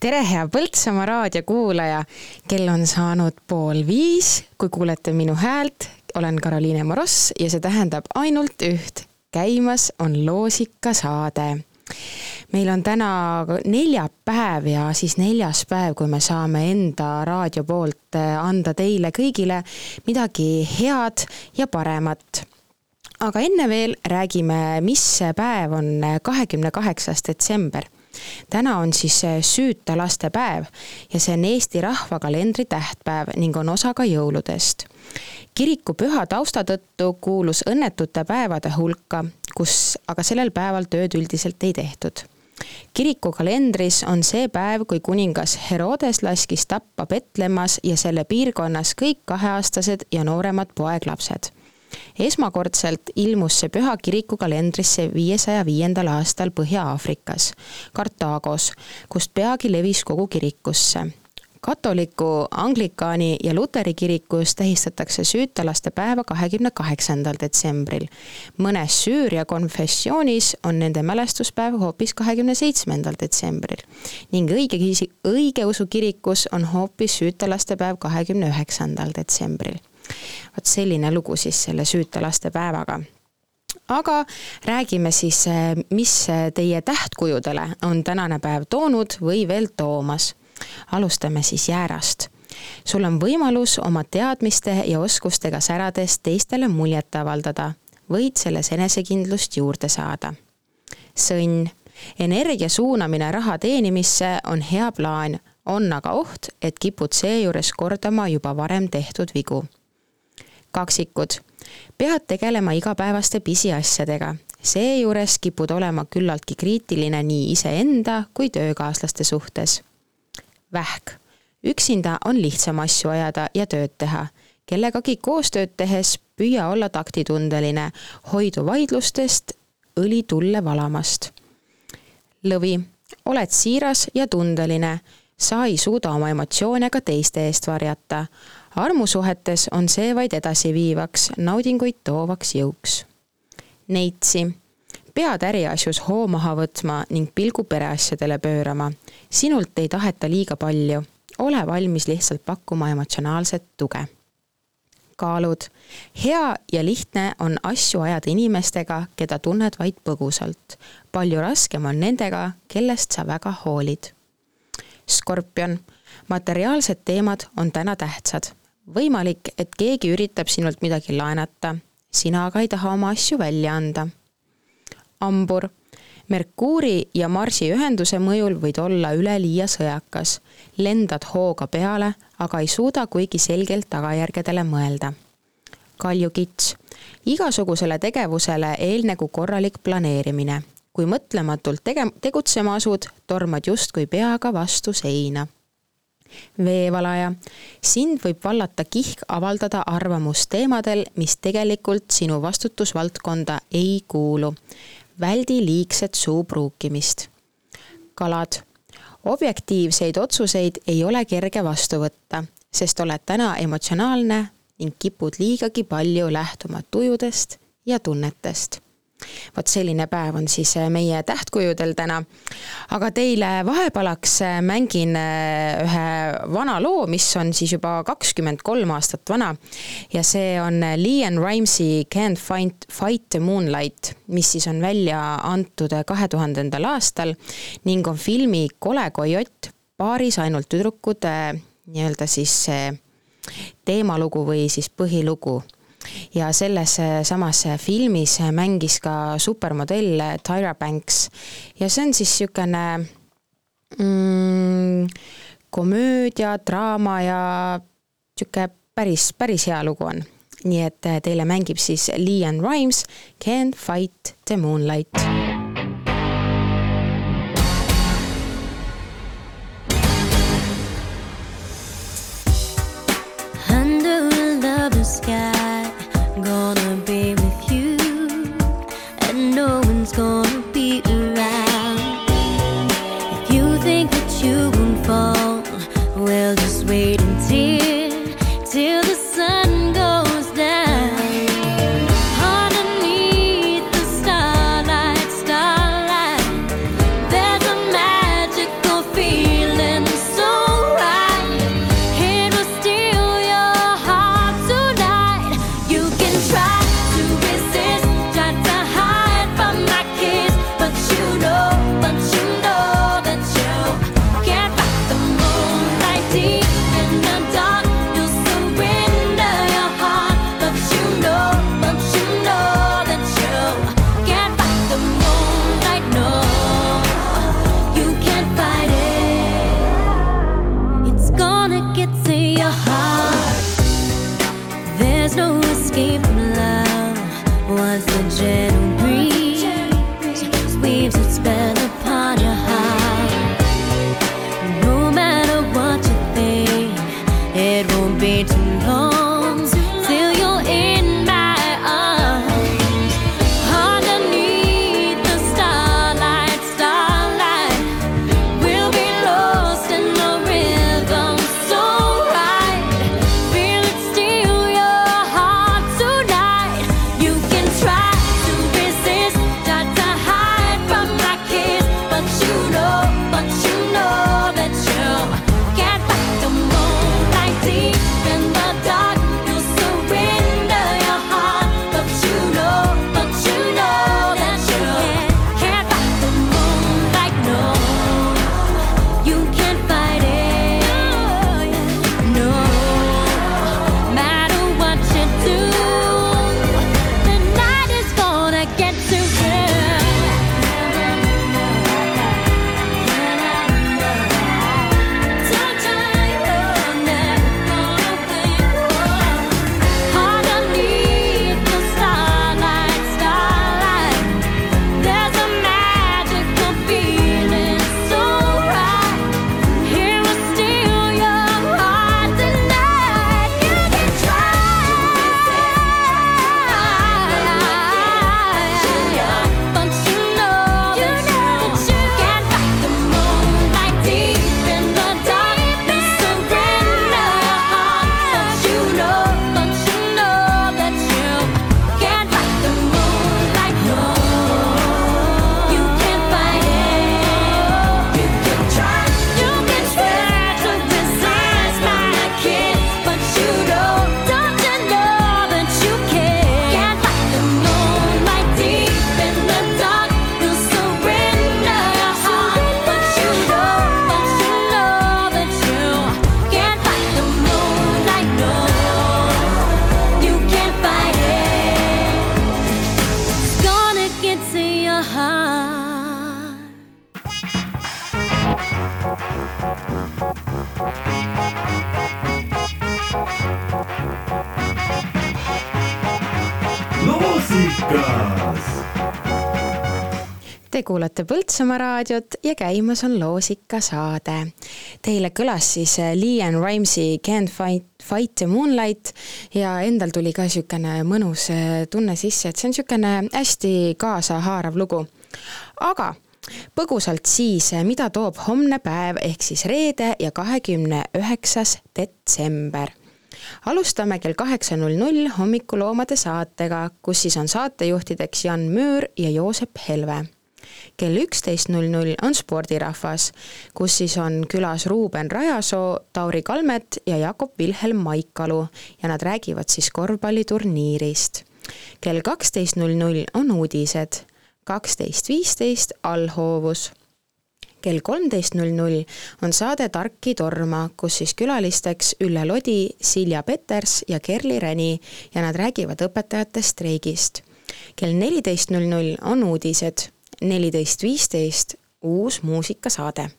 tere, hea Põltsamaa raadiokuulaja. kell on saanud pool viis, kui kuulete minu häält, olen Karoliine Moross ja see tähendab ainult üht. käimas on loosikasaade. Meil on täna neljapäev ja siis neljas päev, kui me saame enda raadio poolt anda teile kõigile midagi head ja paremat aga enne veel räägime, mis päev on kahekümne kaheksas detsember. täna on siis süüta laste päev ja see on Eesti rahvakalendri tähtpäev ning on osa ka jõuludest. kiriku püha tausta tõttu kuulus õnnetute päevade hulka, kus aga sellel päeval tööd üldiselt ei tehtud kiriku kalendris on see päev, kui kuningas Herodes laskis tappa Petlemmas ja selle piirkonnas kõik kaheaastased ja nooremad poeglapsed esmakordselt ilmus see püha kiriku kalendrisse viiesaja viiendal aastal Põhja-Aafrikas, Kartaagos, kust peagi levis kogu kirikusse katoliku, anglikaani ja luteri kirikus tähistatakse süütalaste päeva kahekümne kaheksandal detsembril. mõnes Süüria konfessioonis on nende mälestuspäev hoopis kahekümne seitsmendal detsembril ning õige, õigeusu kirikus on hoopis süütalaste päev kahekümne üheksandal detsembril vot selline lugu siis selle süüta laste päevaga aga räägime siis, mis teie tähtkujudele on tänane päev toonud või veel toomas. Alustame siis Jäärast. sul on võimalus oma teadmiste ja oskustega särades teistele muljet avaldada, võid selles enesekindlust juurde saada. sõnn, energia suunamine raha teenimisse on hea plaan, on aga oht, et kipud seejuures kordama juba varem tehtud vigu kaksikud. pead tegelema igapäevaste pisiasjadega, seejuures kipud olema küllaltki kriitiline nii iseenda kui töökaaslaste suhtes. Vähk. üksinda on lihtsam asju ajada ja tööd teha. kellegagi koostööd tehes püüa olla taktitundeline, hoidu vaidlustest, õli tulle valamast. lõvi. oled siiras ja tundeline sa ei suuda oma emotsioone ka teiste eest varjata armusuhetes on see vaid edasiviivaks, naudinguid toovaks jõuks. Neitsi, pead äriasjus hoo maha võtma ning pilgu pereasjadele pöörama. sinult ei taheta liiga palju, ole valmis lihtsalt pakkuma emotsionaalset tuge. kaalud, hea ja lihtne on asju ajada inimestega, keda tunned vaid põgusalt. palju raskem on nendega, kellest sa väga hoolid. skorpion, materiaalsed teemad on täna tähtsad võimalik, et keegi üritab sinult midagi laenata, sina aga ei taha oma asju välja anda. Hambur, Merkuuri ja Marsi ühenduse mõjul võid olla üleliia sõjakas. lendad hooga peale, aga ei suuda kuigi selgelt tagajärgedele mõelda. kaljukits, igasugusele tegevusele eelnegu korralik planeerimine. kui mõtlematult tege-, tegutsema asud, tormad justkui peaga vastu seina veevalaja. sind võib vallata kihk avaldada arvamust teemadel, mis tegelikult sinu vastutusvaldkonda ei kuulu. Väldi liigset suu pruukimist. kalad. objektiivseid otsuseid ei ole kerge vastu võtta, sest oled täna emotsionaalne ning kipud liigagi palju lähtuma tujudest ja tunnetest vot selline päev on siis äh, meie tähtkujudel täna. aga teile vahepalaks äh, mängin äh, ühe vana loo, mis on siis juba kakskümmend kolm aastat vana. ja see on Leon Rimesi Can't find, fight the moonlight, mis siis on välja antud kahe tuhandendal aastal ning on filmi Kole kojott, paaris ainult tüdrukud nii-öelda siis teemalugu või siis põhilugu ja selles äh, samas äh, filmis äh, mängis ka supermodell Tyra Banks ja see on siis niisugune mm, komöödia, draama ja niisugune päris, päris hea lugu on. nii et teile mängib siis Leon Rimes Can't fight the moonlight Te kuulate Põltsamaa raadiot ja käimas on Loosika saade. Teile kõlas siis äh, Leanne Rimesi Can't fight, fight the moonlight ja endal tuli ka niisugune mõnus äh, tunne sisse, et see on niisugune hästi kaasahaarav lugu. aga põgusalt siis, äh, mida toob homne päev ehk siis reede ja kahekümne üheksas detsember alustame kell kaheksa null null hommikuloomade saatega, kus siis on saatejuhtideks Jan Müür ja Joosep Helve kell üksteist null null on spordirahvas, kus siis on külas Ruuben Rajasoo, Tauri Kalmet ja Jakob Vilhelm Maikalu ja nad räägivad siis korvpalliturniirist. kell kaksteist null null on uudised, kaksteist viisteist allhoovus kell kolmteist null null on saade Tarki torma, kus siis külalisteks Ülle Lodi, Silja Peters ja Kerli Räni ja nad räägivad õpetajate streigist. kell neliteist null null on uudised, neliteist viisteist uus muusikasaade.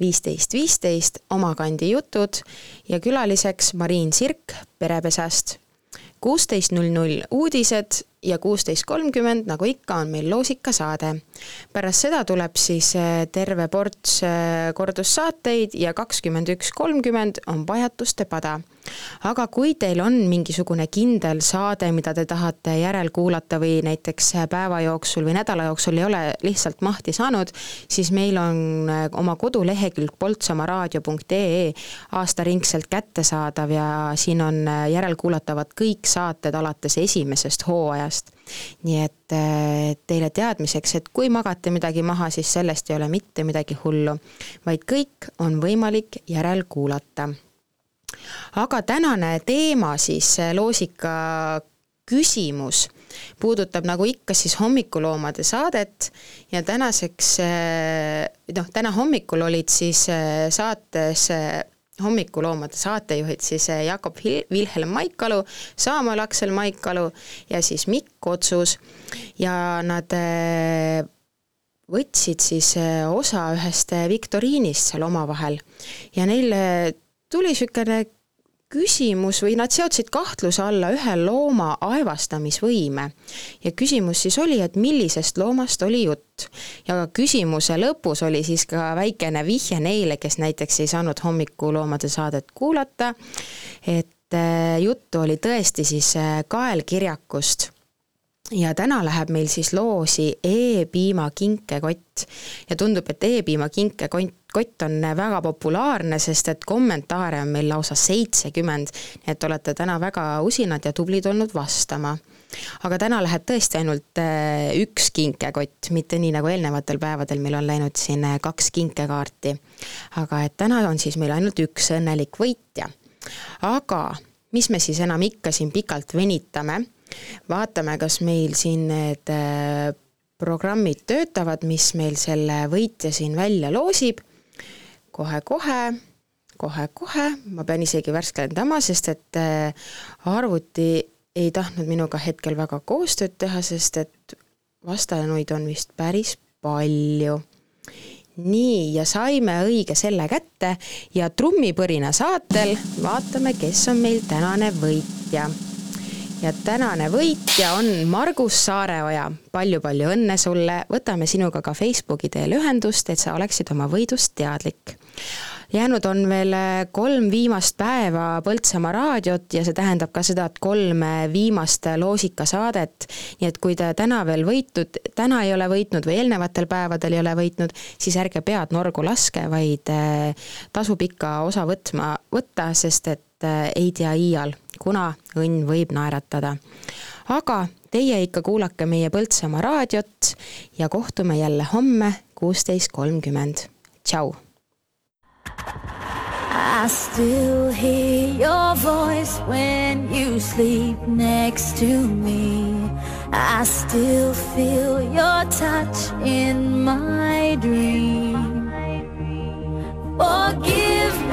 viisteist viisteist Oma kandi jutud ja külaliseks Mariin Sirk Perepesast. kuusteist null null uudised ja kuusteist kolmkümmend, nagu ikka, on meil loosikasaade. pärast seda tuleb siis äh, terve ports äh, kordussaateid ja kakskümmend üks kolmkümmend on Pajatuste pada. aga kui teil on mingisugune kindel saade, mida te tahate järelkuulata või näiteks päeva jooksul või nädala jooksul ei ole lihtsalt mahti saanud, siis meil on äh, oma kodulehekülg poltsamaaraadio.ee aastaringselt kättesaadav ja siin on järelkuulatavad kõik saated alates esimesest hooajast ajast. nii et äh, teile teadmiseks, et kui magate midagi maha, siis sellest ei ole mitte midagi hullu, vaid kõik on võimalik järelkuulata. aga tänane teema siis, loosika küsimus puudutab nagu ikka siis hommikuloomade saadet ja tänaseks, äh, noh, täna hommikul olid siis äh, saates hommikuloomade saatejuhid siis eh, Jakob Vilhelm Maikalu, Saamäel Aksel Maikalu ja siis Mikk Otsus. Ja nad eh, võtsid siis eh, osa ühest viktoriinist seal omavahel. Ja neil tuli niisugune küsimus või nad seadsid kahtluse alla ühe looma aevastamisvõime. ja küsimus siis oli, et millisest loomast oli jutt. ja küsimuse lõpus oli siis ka väikene vihje neile, kes näiteks ei saanud hommikuloomade saadet kuulata, et äh, juttu oli tõesti siis äh, kaelkirjakust ja täna läheb meil siis loosi E-piima kinkekott ja tundub, et E-piima kinkekott kott on väga populaarne, sest et kommentaare on meil lausa seitsekümmend, nii et olete täna väga usinad ja tublid olnud vastama. aga täna läheb tõesti ainult äh, üks kinkekott, mitte nii nagu eelnevatel päevadel meil on läinud siin äh, kaks kinkekaarti. aga et täna on siis meil ainult üks õnnelik võitja. aga mis me siis enam ikka siin pikalt venitame vaatame, kas meil siin need äh, programmid töötavad, mis meil selle võitja siin välja loosib. Kohe-kohe, kohe-kohe, ma pean isegi värskendama, sest et äh, arvuti ei tahtnud minuga hetkel väga koostööd teha, sest et vastanuid on vist päris palju. nii, ja saime õige selle kätte ja trummipõrina saatel vaatame, kes on meil tänane võitja ja tänane võitja on Margus Saareoja palju,. palju-palju õnne sulle, võtame sinuga ka Facebooki teel ühendust, et sa oleksid oma võidust teadlik. jäänud on veel kolm viimast päeva Põltsamaa raadiot ja see tähendab ka seda, et kolm viimast loosikasaadet. nii et kui te täna veel võitnud, täna ei ole võitnud või eelnevatel päevadel ei ole võitnud, siis ärge pead norgu laske, vaid eh, tasub ikka osa võtma, võtta, sest et eh, ei tea iial kuna õnn võib naeratada. aga teie ikka kuulake meie Põltsamaa raadiot ja kohtume jälle homme kuusteist kolmkümmend. tšau. I still hear your voice when you sleep next to me. I still feel your touch in my dream. Forgive me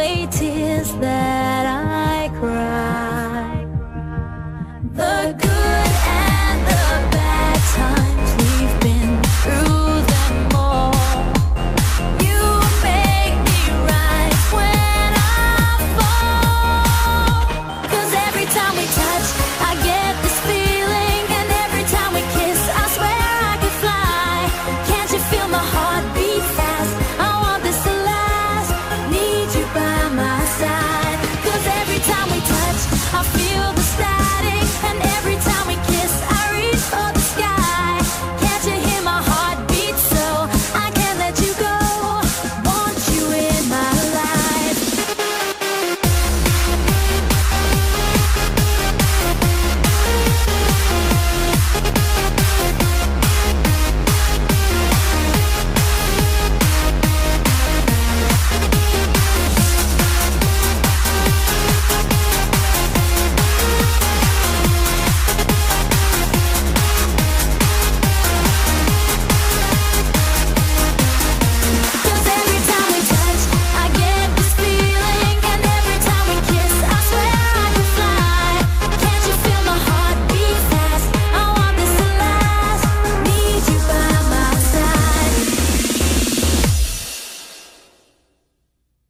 wait is that